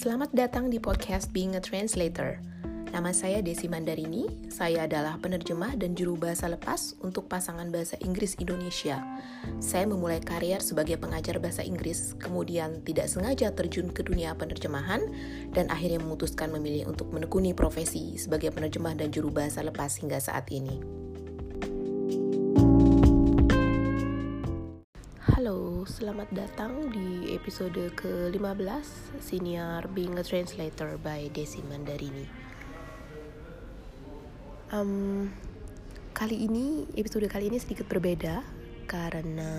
Selamat datang di podcast Being a Translator. Nama saya Desi Mandarini, saya adalah penerjemah dan juru bahasa lepas untuk pasangan bahasa Inggris Indonesia. Saya memulai karier sebagai pengajar bahasa Inggris, kemudian tidak sengaja terjun ke dunia penerjemahan, dan akhirnya memutuskan memilih untuk menekuni profesi sebagai penerjemah dan juru bahasa lepas hingga saat ini. Selamat datang di episode ke-15 Senior Being a Translator by Desi Mandarini. Um, kali ini episode kali ini sedikit berbeda karena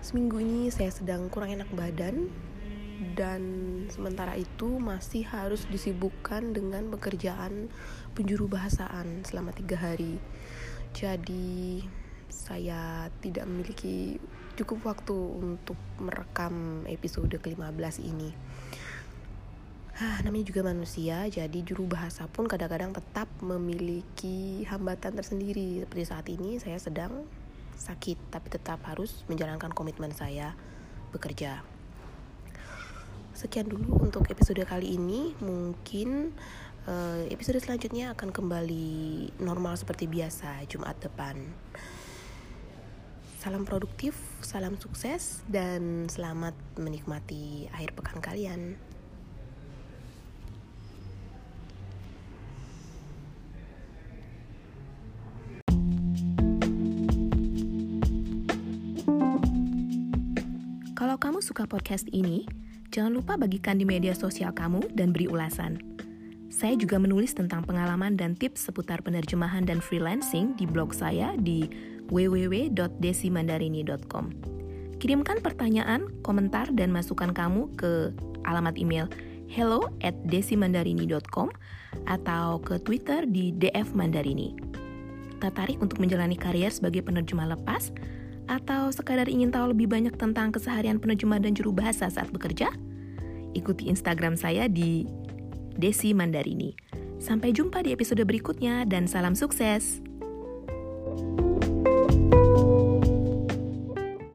seminggu ini saya sedang kurang enak badan dan sementara itu masih harus disibukkan dengan pekerjaan penjuru bahasaan selama tiga hari. Jadi saya tidak memiliki cukup waktu untuk merekam episode ke-15 ini. Ah, namanya juga manusia, jadi juru bahasa pun kadang-kadang tetap memiliki hambatan tersendiri. Seperti saat ini saya sedang sakit, tapi tetap harus menjalankan komitmen saya bekerja. Sekian dulu untuk episode kali ini. Mungkin uh, episode selanjutnya akan kembali normal seperti biasa Jumat depan. Salam produktif, salam sukses, dan selamat menikmati akhir pekan kalian. Kalau kamu suka podcast ini, jangan lupa bagikan di media sosial kamu dan beri ulasan. Saya juga menulis tentang pengalaman dan tips seputar penerjemahan dan freelancing di blog saya di www.desimandarini.com. Kirimkan pertanyaan, komentar, dan masukan kamu ke alamat email hello at desimandarini.com atau ke Twitter di dfmandarini. Tertarik untuk menjalani karier sebagai penerjemah lepas? Atau sekadar ingin tahu lebih banyak tentang keseharian penerjemah dan juru bahasa saat bekerja? Ikuti Instagram saya di Desi Mandarini. Sampai jumpa di episode berikutnya dan salam sukses. thank you